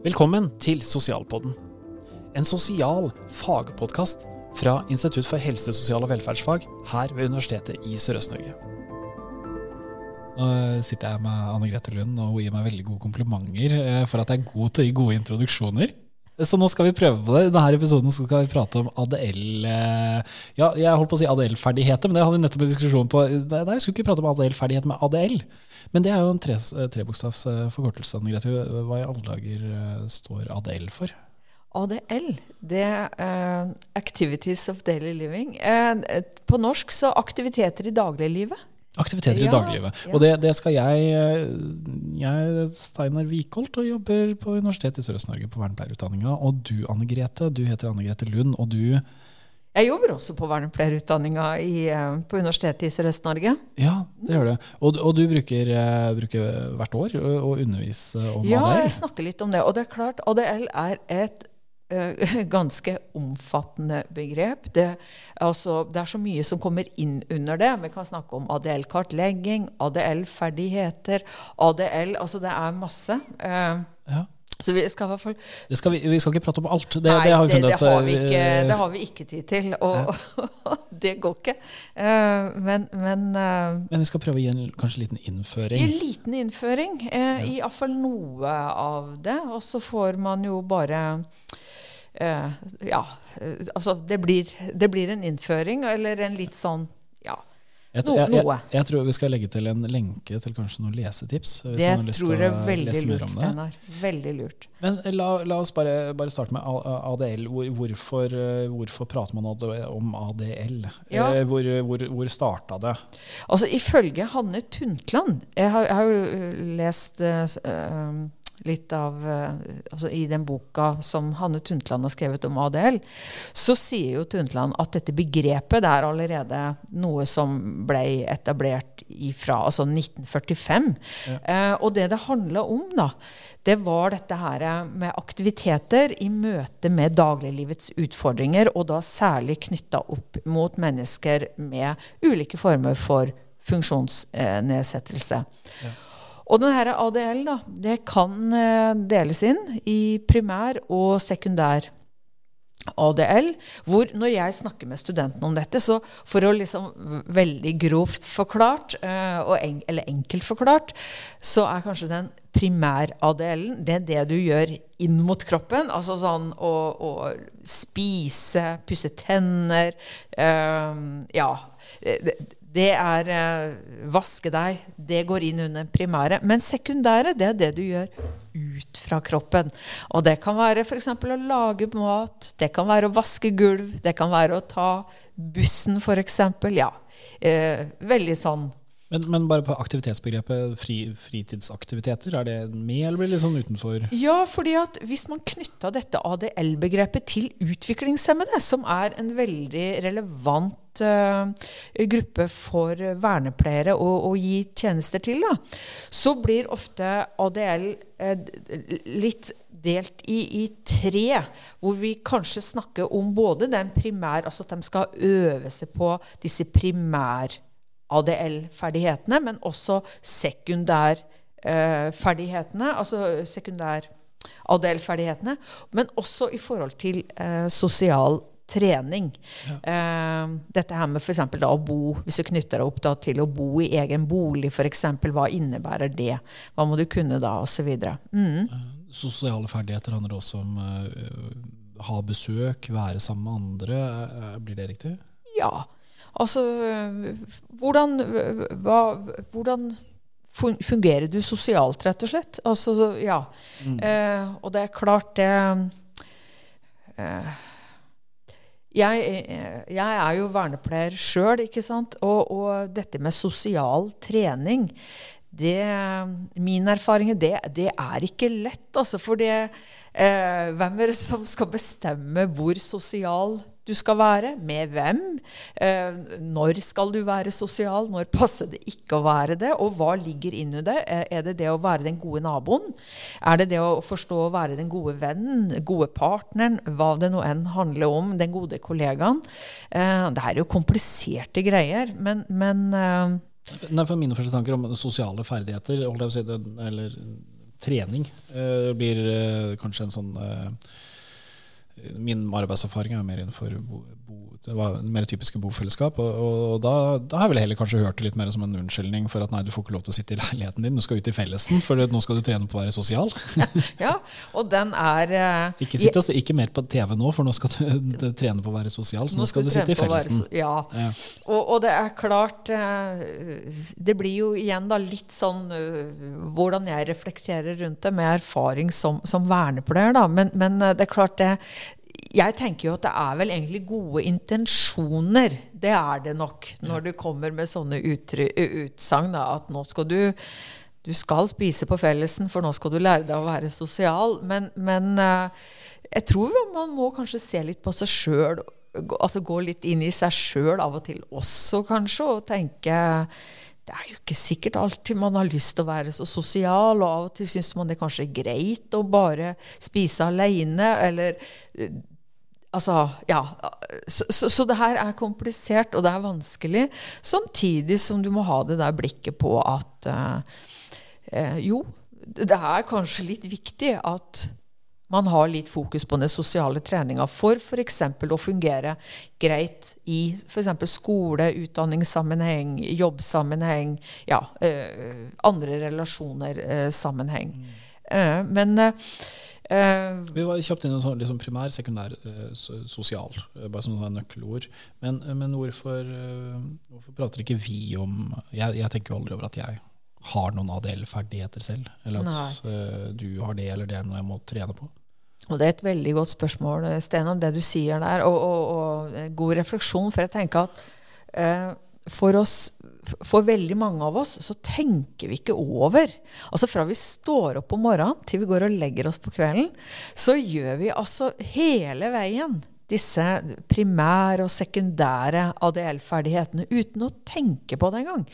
Velkommen til Sosialpodden. En sosial fagpodkast fra Institutt for helse, sosial og velferdsfag her ved Universitetet i Sørøst-Norge. Nå sitter jeg med Anne Grete Lund, og hun gir meg veldig gode komplimenter eh, for at jeg er god til å gi gode introduksjoner. Så nå skal vi prøve på det. I denne episoden skal vi prate om ADL eh, ADL-ferdigheter, men det hadde vi nettopp en diskusjon på. Nei, vi skulle ikke prate om ADL-ferdighet med ADL. Men det er jo en tre, trebokstavs eh, forkortelse. Hva i alle dager står ADL for? ADL, det er uh, Activities of Daily Living. Uh, på norsk så aktiviteter i dagliglivet. Aktiviteter ja, i dagliglivet. Ja. Og det, det, skal jeg Jeg er Steinar Wikholt og jobber på Universitetet i Sørøst-Norge på vernepleierutdanninga. Og du, Anne Grete, du heter Anne Grete Lund, og du jeg jobber også på vernepleierutdanninga på Universitetet i Sørøst-Norge. Ja, det gjør du. Og, og du bruker, bruker, hvert år å undervise om ja, ADL? Ja, jeg snakker litt om det. Og det er klart, ADL er et Eh, ganske omfattende begrep. Det, altså, det, er så mye som kommer inn under det. Vi kan snakke om ADL-kartlegging, ADL-ferdigheter, ADL Altså det er masse. Uh, ja. Så vi skal i hvert fall skal vi, vi, skal ikke prate om alt. Det, Nei, det har vi funnet ut. det, ikke, det har vi ikke tid til. Og, ja. det går ikke. Uh, men, men, uh, men vi skal prøve å gi en kanskje liten innføring? En liten innføring. Uh, ja. I iallfall noe av det. Og så får man jo bare Uh, ja, uh, altså det blir, det blir, en innføring, eller en litt sånn ja, jeg, noe. jeg, jeg, jeg, tror vi skal legge til en lenke til kanskje noen lesetips. det tror jeg er veldig lurt, Steinar. Veldig lurt. Men eh, la, la oss bare, bare, starte med ADL. Hvorfor, hvorfor, prater man om ADL? Ja. Hvor, hvor, hvor starta det? Altså Ifølge Hanne Tuntland Jeg har, har lest uh, litt av eh, altså I den boka som Hanne Tuntland har skrevet om ADL, så sier jo Tuntland at dette begrepet det er allerede noe som ble etablert fra altså 1945. Ja. Eh, og det det handla om, da, det var dette her med aktiviteter i møte med dagliglivets utfordringer, og da særlig knytta opp mot mennesker med ulike former for funksjonsnedsettelse. Ja. Og denne ADL da, det kan eh, deles inn i primær og sekundær ADL. Hvor når jeg snakker med studentene om dette, så for å liksom veldig grovt forklart, eh, en, eller enkelt forklart, så er kanskje den primær-ADL-en det det du gjør inn mot kroppen. Altså sånn å, å spise, pusse tenner øh, Ja. Det, det er eh, vaske deg. Det går inn under primære. Men sekundære, det er det du gjør ut fra kroppen. Og det kan være f.eks. å lage mat. Det kan være å vaske gulv. Det kan være å ta bussen, f.eks. Ja. Eh, veldig sånn men, men, bare på aktivitetsbegrepet fri, fritidsaktiviteter, er det med eller blir det sånn utenfor? Ja, fordi at hvis man knytta dette ADL-begrepet til utviklingshemmede, som er en veldig relevant uh, gruppe for vernepleiere å, å, gi tjenester til, da, så blir ofte ADL uh, eh, litt delt i, i, tre, hvor vi kanskje snakker om både den primær, altså at de skal øve seg på disse primær ADL-ferdighetene, men også sekundærferdighetene. Eh, altså sekundær ADL-ferdighetene. Men også i forhold til eh, sosial trening. Ja. Eh, dette her med f.eks. å bo, hvis du knytter deg opp da, til å bo i egen bolig, f.eks. Hva innebærer det? Hva må du kunne da, osv. Mm. Eh, sosiale ferdigheter handler også om uh, ha besøk, være sammen med andre. Uh, blir det riktig? Ja. Altså hvordan, hva, hvordan fungerer du sosialt, rett og slett? Altså, ja. Mm. Eh, og det er klart, det eh, jeg, jeg, er jo vernepleier sjøl, ikke sant. Og, og, dette med sosial trening det, Min erfaring det, det er ikke lett, altså. For det, eh, hvem er det som skal bestemme hvor sosial du skal være, med hvem. Eh, når skal du være sosial, når passer det ikke å være det, og hva ligger inni det? Er det det å være den gode naboen? Er det det å forstå å være den gode vennen, gode partneren, hva det nå enn handler om, den gode kollegaen? Eh, det er jo kompliserte greier, men, men eh, Nei, for Mine første tanker om sosiale ferdigheter, eller trening. Eh, Det blir eh, kanskje en sånn eh, Min arbeidserfaring er mer innenfor det var mer typiske bofellesskap. Og, og da, da har jeg vel heller kanskje hørt det litt mer som en unnskyldning for at nei, du får ikke lov til å sitte i leiligheten din, du skal ut i fellesen, for nå skal du trene på å være sosial. Ja, og den er uh, Ikke, sitte, altså, ikke mer på TV nå, for nå skal du trene på å være sosial, så nå skal du sitte i være fellesen. så- Ja. Ja. Og, og det er klart uh, Det blir jo igjen da litt sånn uh, hvordan jeg reflekterer rundt det, med erfaring som, som vernepleier, da. Men, men det er klart det Jeg tenker jo at det er vel egentlig gode intensjoner. Det er det nok når du kommer med sånne utsagn. At nå skal du du skal spise på fellesen, for nå skal du lære deg å være sosial. Men, men jeg tror man må kanskje se litt på seg sjøl. Altså gå litt inn i seg sjøl av og til også, kanskje, og tenke det er jo ikke sikkert alltid man har lyst til å være så sosial, og av og til syns man det kanskje er greit å bare spise aleine, eller Altså, ja. Så, så, så det her er komplisert, og det er vanskelig. Samtidig som du må ha det der blikket på at eh, eh, jo, det er kanskje litt viktig at man har litt fokus på den sosiale treninga for f.eks. å fungere greit i f.eks. skole, utdanningssammenheng, jobbsammenheng, ja, eh, andre relasjoner eh, sammenheng. Eh, men eh, Vi var kjapt innom sånn liksom primær, sekundær, uh, sosial, Uh, bare som sånn nøkkelord. Men, men hvorfor, hvorfor prater ikke vi om jeg, jeg tenker jo aldri over at jeg har noen ADL-ferdigheter selv. Eller at du har det, eller det er noe jeg må trene på. Og det er et veldig godt spørsmål, Steinar, det du sier der. Og, og, og god refleksjon. For jeg tenker at for oss, for veldig mange av oss, så tenker vi ikke over. Altså fra vi står opp om morgenen til vi går og legger oss på kvelden, så gjør vi altså hele veien disse primære og sekundære ADL-ferdighetene uten å tenke på det engang.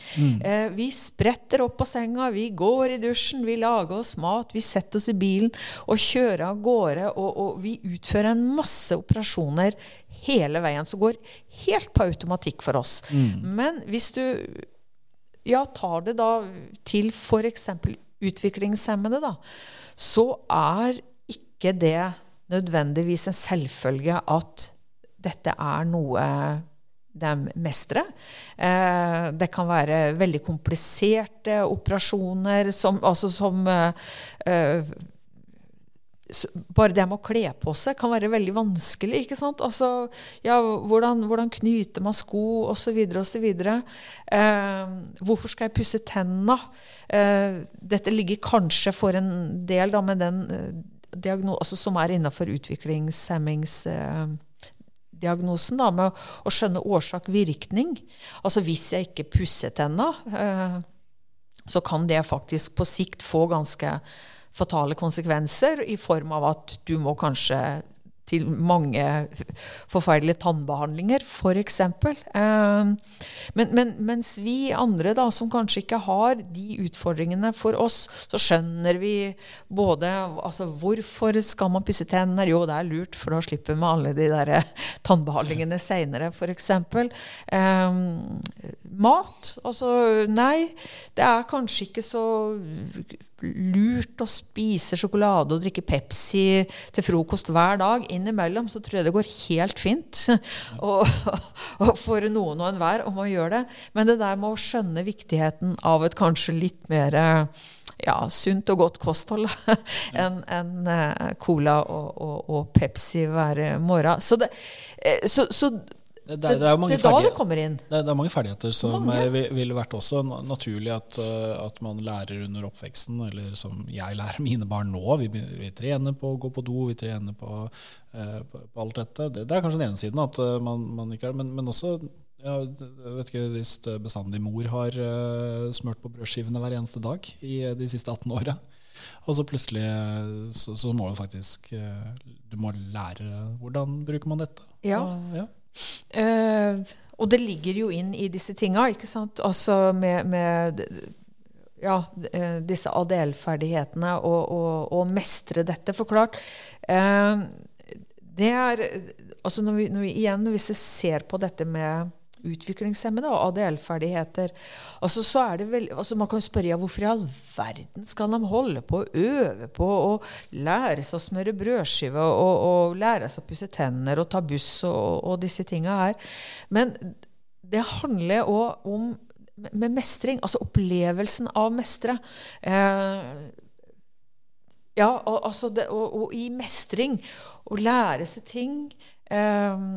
Eh, vi spretter opp på senga, vi går i dusjen, vi lager oss mat, vi setter oss i bilen og kjører av gårde. Og, og vi utfører en masse operasjoner hele veien som går helt på automatikk for oss. Men hvis du ja, tar det da til f.eks. utviklingshemmede, da, så er ikke det nødvendigvis en selvfølge at dette er noe de mestrer. Eh, det kan være veldig kompliserte operasjoner som, altså som eh, eh, bare det med å kle på seg kan være veldig vanskelig. ikke sant? Altså, ja, hvordan, hvordan knyter man sko, osv., osv. Eh, hvorfor skal jeg pusse tenna? Eh, dette ligger kanskje for en del da, med den eh, diagnosen altså, som er innafor utviklingshemmingsdiagnosen, eh, med å, å skjønne årsak-virkning. Altså hvis jeg ikke pusser tenna, eh, så kan det faktisk på sikt få ganske fatale konsekvenser i form av at du må kanskje til mange forferdelige tannbehandlinger, f.eks. Eh, men, men mens vi andre, da, som kanskje ikke har de utfordringene for oss, så skjønner vi både altså, Hvorfor skal man pusse tenner? Jo, det er lurt, for da slipper man alle de der tannbehandlingene seinere, f.eks. Eh, mat? Altså, nei. Det er kanskje ikke så lurt å spise sjokolade og drikke Pepsi til frokost hver dag. Innimellom så tror jeg det går helt fint og, og for noen og enhver om å gjøre det. Men det der med å skjønne viktigheten av et kanskje litt mer ja, sunt og godt kosthold enn en, eh, cola og, og, og Pepsi hver morgen. Så det, eh, så, så Det, det, det er det er da det kommer inn. Det, er- mange ferdigheter som Mange. eh, ville vært også naturlig at, eh, at man lærer under oppveksten, eller som jeg lærer mine barn nå. Vi, vi trener på å gå på do, vi trener på, uh, på, på alt dette. Det, er kanskje den ene siden, at man, man ikke er men, men også ja, jeg vet ikke hvis bestandig mor har uh, smurt på brødskivene hver eneste dag i de siste 18 åra. Og så plutselig så, så må du faktisk Du må lære hvordan bruker man dette. Ja. Så, ja. Eh, og det ligger jo inn i disse tinga, ikke sant? Altså med, med ja, eh, disse ADL-ferdighetene og, og, og mestre dette. For klart eh, Det er Altså når vi, når vi igjen, hvis vi ser på dette med utviklingshemmede og ADL-ferdigheter. Altså, altså, man kan spørre ja, hvorfor i all verden skal de holde på å øve på å lære seg å smøre brødskive og, og lære seg å pusse tenner og ta buss og, og disse tinga her. Men det handler òg om med mestring, altså opplevelsen av mestre. Eh, ja, og, altså det, og, og, i mestring. Å lære seg ting. Eh,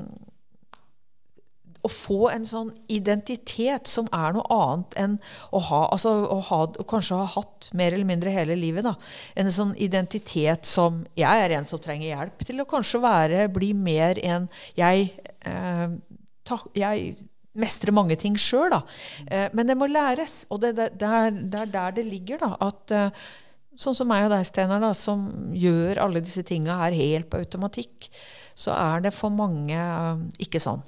å få en sånn identitet som er noe annet enn å ha altså å ha, kanskje ha hatt mer eller mindre hele livet. da, En sånn identitet som Jeg er en som trenger hjelp til å kanskje være, bli mer en jeg, eh, ta, jeg mestre mange ting sjøl, da. Eh, men det må læres. Og det, det, det, er, det, er, der det ligger, da. At eh, sånn som meg og deg, Steinar, som gjør alle disse tinga her helt på automatikk, så er det for mange eh, ikke sånn.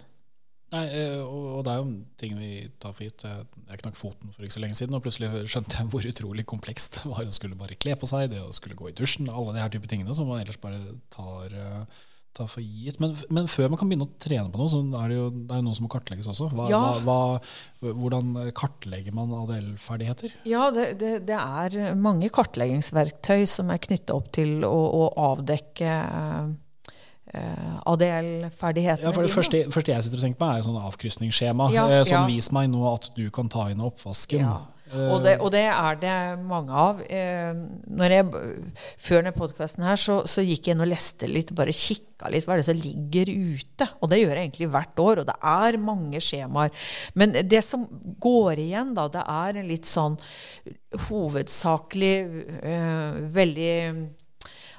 Nei, og det er jo ting vi tar for gitt. Jeg knakk foten for ikke så lenge siden, og plutselig skjønte jeg hvor utrolig komplekst det var å skulle bare kle på seg, det å skulle gå i dusjen, alle de her type tingene som man ellers bare tar tar for gitt. Men, men, før man kan begynne å trene på noe, så er det jo, det er jo noe som må kartlegges også. Hva, ja. hva, hva, hvordan kartlegger man ADL-ferdigheter? Ja, det, det, det, er mange kartleggingsverktøy som er knytta opp til å, å avdekke eh, ADL-ferdighetene. Ja, for Det første, første, jeg sitter og tenker på, er jo sånn avkrysningsskjema. Ja, eh, sånn, ja. Vis meg nå at du kan ta inn oppvasken. Ja. Og det, og det, er det mange av. Når jeg, før denne podkasten her, så, så, gikk jeg inn og leste litt, bare kikka litt hva er det som ligger ute. Og det gjør jeg egentlig hvert år, og det er mange skjemaer. Men det som går igjen, da, det er en litt sånn hovedsakelig øh, veldig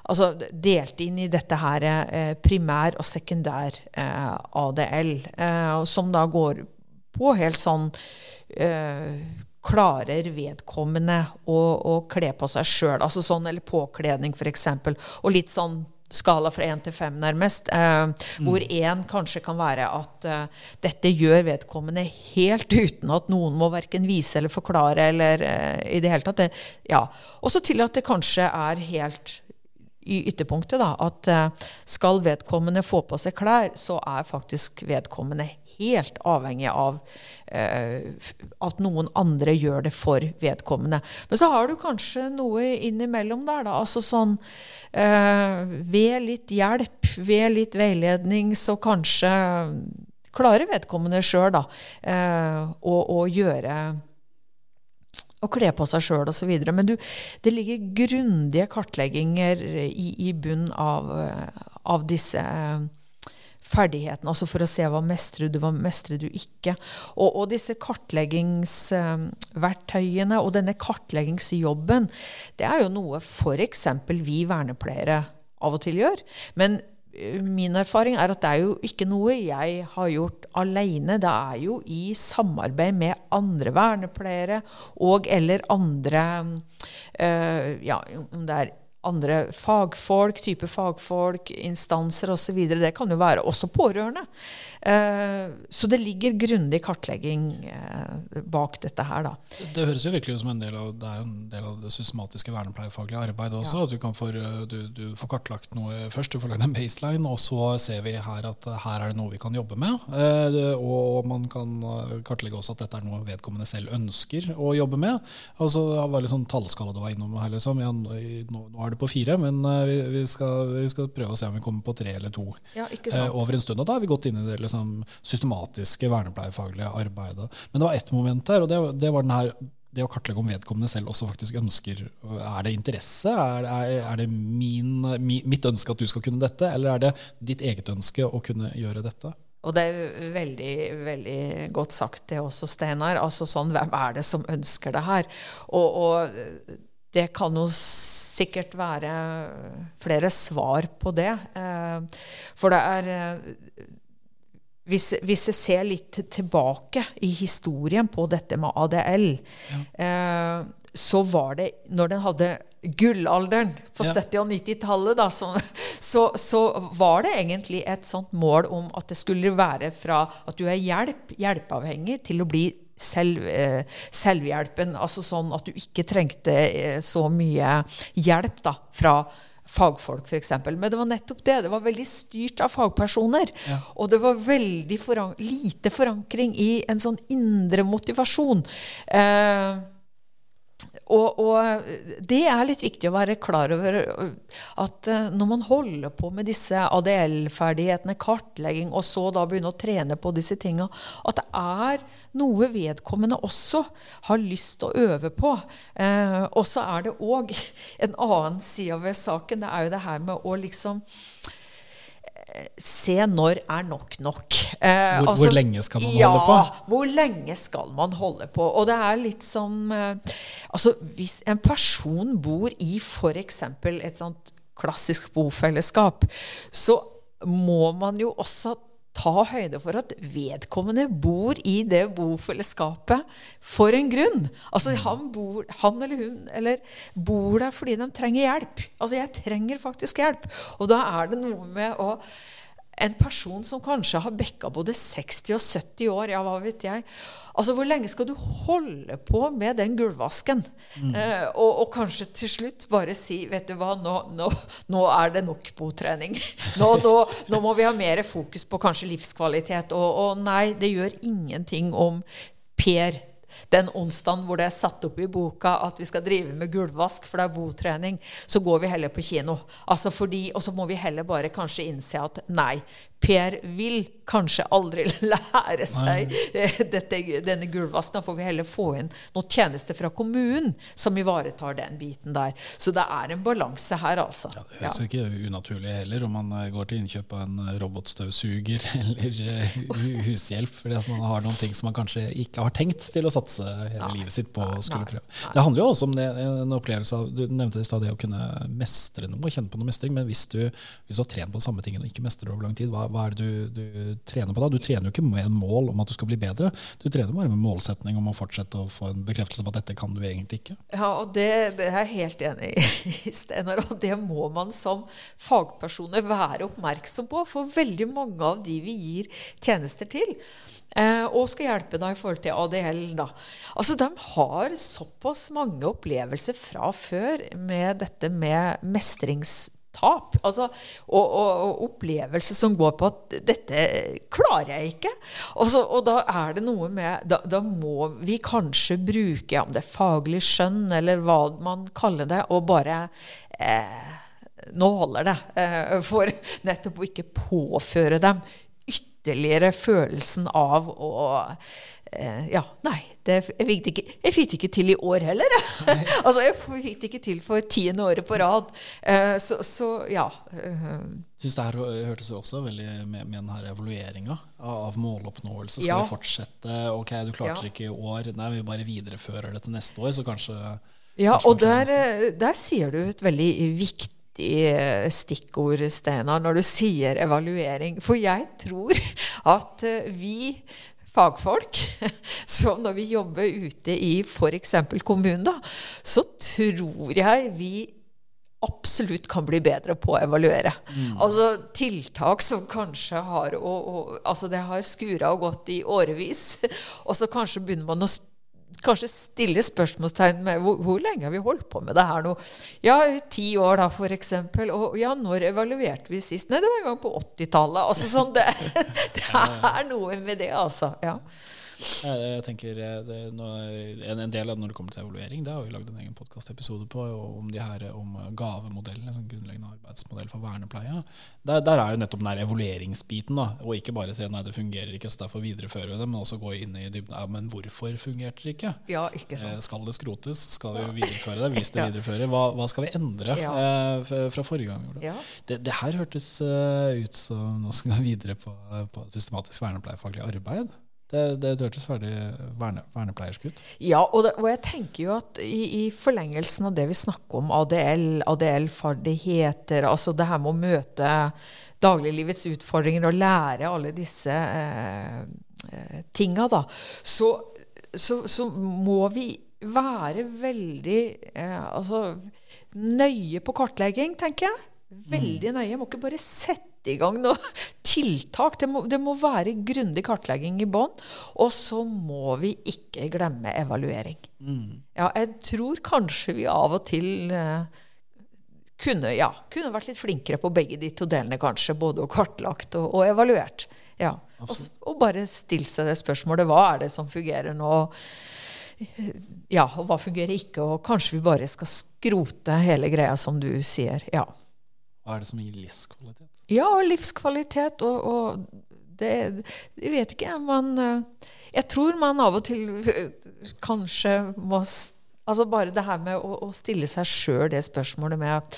Altså delt inn i dette her eh, primær og sekundær eh, ADL, eh, som da går på helt sånn klarer vedkommende å, å kle på seg sjøl. Altså sånn, eller påkledning, f.eks. Og litt sånn skala fra én til fem, nærmest. Eh, mm. Hvor én kanskje kan være at eh, dette gjør vedkommende helt uten at noen må verken vise eller forklare eller eh, i det hele tatt. Det, ja. Også til at det kanskje er helt i ytterpunktet, da, at uh, skal vedkommende få på seg klær, så er faktisk vedkommende helt avhengig av eh, at noen andre gjør det for vedkommende. Men så har du kanskje noe innimellom der, da. Altså sånn eh, Ved litt hjelp, ved litt veiledning, så kanskje klarer vedkommende sjøl, da, eh, å, å gjøre å kle på seg sjøl osv. Men du, det ligger grundige kartlegginger i, i bunn av, av disse eh, ferdighetene, altså for å se hva mestrer du, hva mestrer du ikke. Og, og disse kartleggingsverktøyene og denne kartleggingsjobben, det er jo noe f.eks. vi vernepleiere av og til gjør. Men eh, min erfaring er at det er jo ikke noe jeg har gjort alene. Det er jo i samarbeid med andre vernepleiere og eller andre øh, Ja, om det er andre fagfolk, type fagfolk, instanser osv. Det kan jo være også pårørende. Eh, så det ligger grundig kartlegging eh, bak dette her, da. Det høres jo virkelig ut som en del av det en del av det systematiske vernepleiefaglige arbeidet også. Ja. At du, får, eh, du, du, får, kartlagt noe først. Du får lagd en baseline, og så ser vi her at her er det noe vi kan jobbe med. Og man kan kartlegge også at dette er noe vedkommende selv ønsker å jobbe med. Altså, det var litt sånn tallskala du var innom her. Liksom. Ja, nå, nå, er det på fire, men vi, vi, skal, vi, skal, prøve å se om vi kommer på tre eller to ja, over en stund. Og da har vi gått inn i det. Liksom, systematiske vernepleiefaglige arbeidet. Men det var ett moment der, og det, det var den her det å kartlegge om vedkommende selv også faktisk ønsker Er det interesse? Er, er, er det min, mitt ønske at du skal kunne dette, eller er det ditt eget ønske å kunne gjøre dette? Og det er veldig veldig godt sagt, det også, Steinar. Altså sånn, Hvem er det som ønsker det her? Og, og, det kan jo sikkert være flere svar på det. Eh, for det er hvis, hvis, jeg ser litt tilbake i historien på dette med ADL, ja. eh, så var det når den hadde gullalderen på ja. 70- og 90-tallet, så, så, så, var det egentlig et sånt mål om at det skulle være fra at du er hjelp, hjelpeavhengig, til å bli selv, eh, selvhjelpen. Altså sånn at du ikke trengte eh, så mye hjelp da, fra fagfolk, f.eks. Men det var nettopp det. Det var veldig styrt av fagpersoner. Ja. Og det var veldig foran lite forankring i en sånn indre motivasjon. Eh, og, og, det er litt viktig å være klar over at uh, når man holder på med disse ADL-ferdighetene, kartlegging, og så da begynne å trene på disse tinga, at det er noe vedkommende også har lyst til å øve på. Eh, og så er det òg en annen side ved saken. Det er jo det her med å liksom se når er nok nok. Eh, hvor, altså, hvor, lenge skal man ja, holde på? Ja, hvor lenge skal man holde på? Og det er litt som eh, Altså, hvis en person bor i f.eks. et sånt klassisk bofellesskap, så må man jo også ta høyde for at vedkommende bor i det bofellesskapet for en grunn. Altså han, bor, han eller hun eller bor der fordi de trenger hjelp. Altså jeg trenger faktisk hjelp. Og da er det noe med å en person som kanskje har backa både 60 og 70 år, ja, hva vet jeg. Altså, Hvor lenge skal du holde på med den gulvvasken? Mm. Eh, og, og, kanskje til slutt bare si vet du hva, nå, nå, nå er det nok botrening. Nå, nå, må vi ha mer fokus på kanskje livskvalitet. Og, og nei, det gjør ingenting om Per den onsdagen hvor det er satt opp i boka at vi skal drive med gulvvask, for det er botrening, så går vi heller på kino. Altså fordi, og så må vi heller bare kanskje innse at nei, Per vil kanskje aldri lære seg dette, denne gulvvasken. Da får vi heller få inn noen tjenester fra kommunen som ivaretar den biten der. Så det er en balanse her, altså. Ja, det høres ja. ikke unaturlig heller om man eh, går til innkjøp av en robotstøvsuger eller eh, hushjelp, fordi at man har noen ting som man kanskje ikke har tenkt til å satse hele nei, livet sitt på å skulle prøve. Det handler jo også om det, en opplevelse av Du nevnte i stad det å kunne mestre noe, kjenne på noe mestring, men hvis du, hvis du har trent på samme ting og ikke mestrer over lang tid, hva, hva er det du, du, trener på da? Du trener jo ikke med en mål om at du skal bli bedre, du trener bare med målsetning om å fortsette å få en bekreftelse på at dette kan du egentlig ikke. Ja, og det, det er jeg helt enig i, Steinar. Og det må man som fagpersoner være oppmerksom på. For veldig mange av de vi gir tjenester til, eh, og skal hjelpe deg i forhold til ADL, da. Altså, de har såpass mange opplevelser fra før med dette med mestrings tap. Altså, og, og, og, opplevelse som går på at 'dette klarer jeg ikke'. Og, så, og da er det noe med da, da, må vi kanskje bruke, om det er faglig skjønn eller hva man kaller det, og bare eh, Nå holder det. Eh, for nettopp å ikke påføre dem ytterligere følelsen av å Ja, nei, det, jeg, fikk ikke, jeg fikk det ikke til i år heller. altså, jeg fikk det ikke til for tiende året på rad. Eh, så, så, ja. Jeg synes det her hørtes jo også veldig med, med denne evalueringa av måloppnåelse. Skal ja. vi fortsette? Ok, du klarte det ja. ikke i år. Nei, vi bare viderefører det til neste år, så kanskje Ja, og der, eh, der sier du et veldig viktig eh, stikkord, Steinar, når du sier evaluering. For jeg tror at vi fagfolk. Så når vi jobber ute i f.eks. kommunen, da, så tror jeg vi absolutt kan bli bedre på å evaluere. Mm. Altså tiltak som kanskje har å, å, Altså det har skura og gått i årevis. Og så kanskje begynner man å kanskje stille spørsmålstegn med hvor, hvor, lenge har vi holdt på med det her nå? Ja, ti år da, for eksempel. Og ja, når evaluerte vi sist? Nei, det var en gang på 80-tallet. Altså sånn, det, det, er noe med det, altså. ja. Jeg tenker eh, det, en, en, del av det når det kommer til evaluering, det har vi lagd en egen podkastepisode på om de her, om gavemodellen, en sånn grunnleggende arbeidsmodell for vernepleie. Der, der, er jo nettopp den der evalueringsbiten, da, og ikke bare si nei, det fungerer ikke, så derfor viderefører vi det, men også gå inn i dybden. Ja, men hvorfor fungerte det ikke? Ja, ikke sant. Eh, skal det skrotes? Skal vi videreføre det? Hvis det viderefører, hva, hva, skal vi endre ja. eh, fra forrige gang vi gjorde det? Ja. det? Det, her hørtes ut som noe som går videre på, på systematisk vernepleiefaglig arbeid. Det, det, hørtes veldig verne, vernepleiersk ut. Ja, og, det, og, jeg tenker jo at i, i, forlengelsen av det vi snakker om, ADL, ADL-ferdigheter, altså det her med å møte dagliglivets utfordringer og lære alle disse eh, eh, tinga, da, så, så, så, må vi være veldig eh, altså, nøye på kartlegging, tenker jeg. Veldig mm. nøye. Jeg må ikke bare sette sette i gang noe tiltak. Det må, det må være grundig kartlegging i bånn. Og så må vi ikke glemme evaluering. Mm. Ja, jeg tror kanskje vi av og til eh, kunne, ja, kunne vært litt flinkere på begge de to delene, kanskje. Både og kartlagt og, og evaluert. Ja. Og, og bare stille seg det spørsmålet hva er det som fungerer nå? Ja, og hva fungerer ikke? Og kanskje vi bare skal skrote hele greia, som du sier. Ja. Hva er det som gir livskvalitet? Ja, og livskvalitet og, og det Jeg vet ikke, man eh, Jeg tror man av og til eh, kanskje må Altså bare det her med å, å stille seg sjøl det spørsmålet med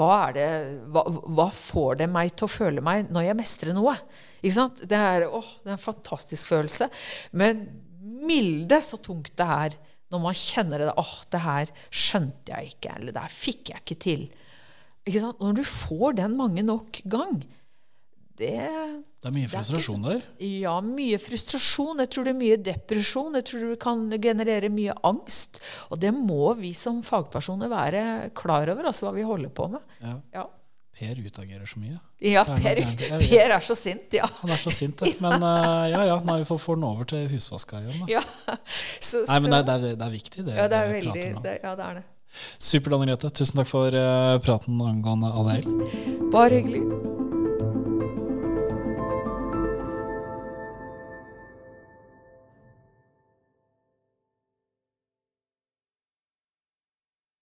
hva det hva, hva får det meg til å føle meg når jeg mestrer noe? Ikke sant? Det er, åh, det er en fantastisk følelse. Men milde så tungt det er når man kjenner det. åh, det her skjønte jeg ikke, eller det her fikk jeg ikke til. Ikke sant? Når du får den mange nok gang, det Det er mye frustrasjon der. Ja, mye frustrasjon. Jeg tror det er mye depresjon. Jeg tror det kan generere mye angst. Og det må vi som fagpersoner være klar over, altså hva vi holder på med. Ja. Ja, Per utagerer så mye. ja er Per, per er så sint, ja. Han er så sint, det. Men uh, ja, ja, nei, vi får få den over til husvaska igjen. Da. ja. Så, Nei, men det, er- det, er, det er viktig, det. ja, det er vi veldig prater om. det, Ja, det er det. Supert, Anne Grete. Tusen takk for eh, praten angående ADL. Bare hyggelig.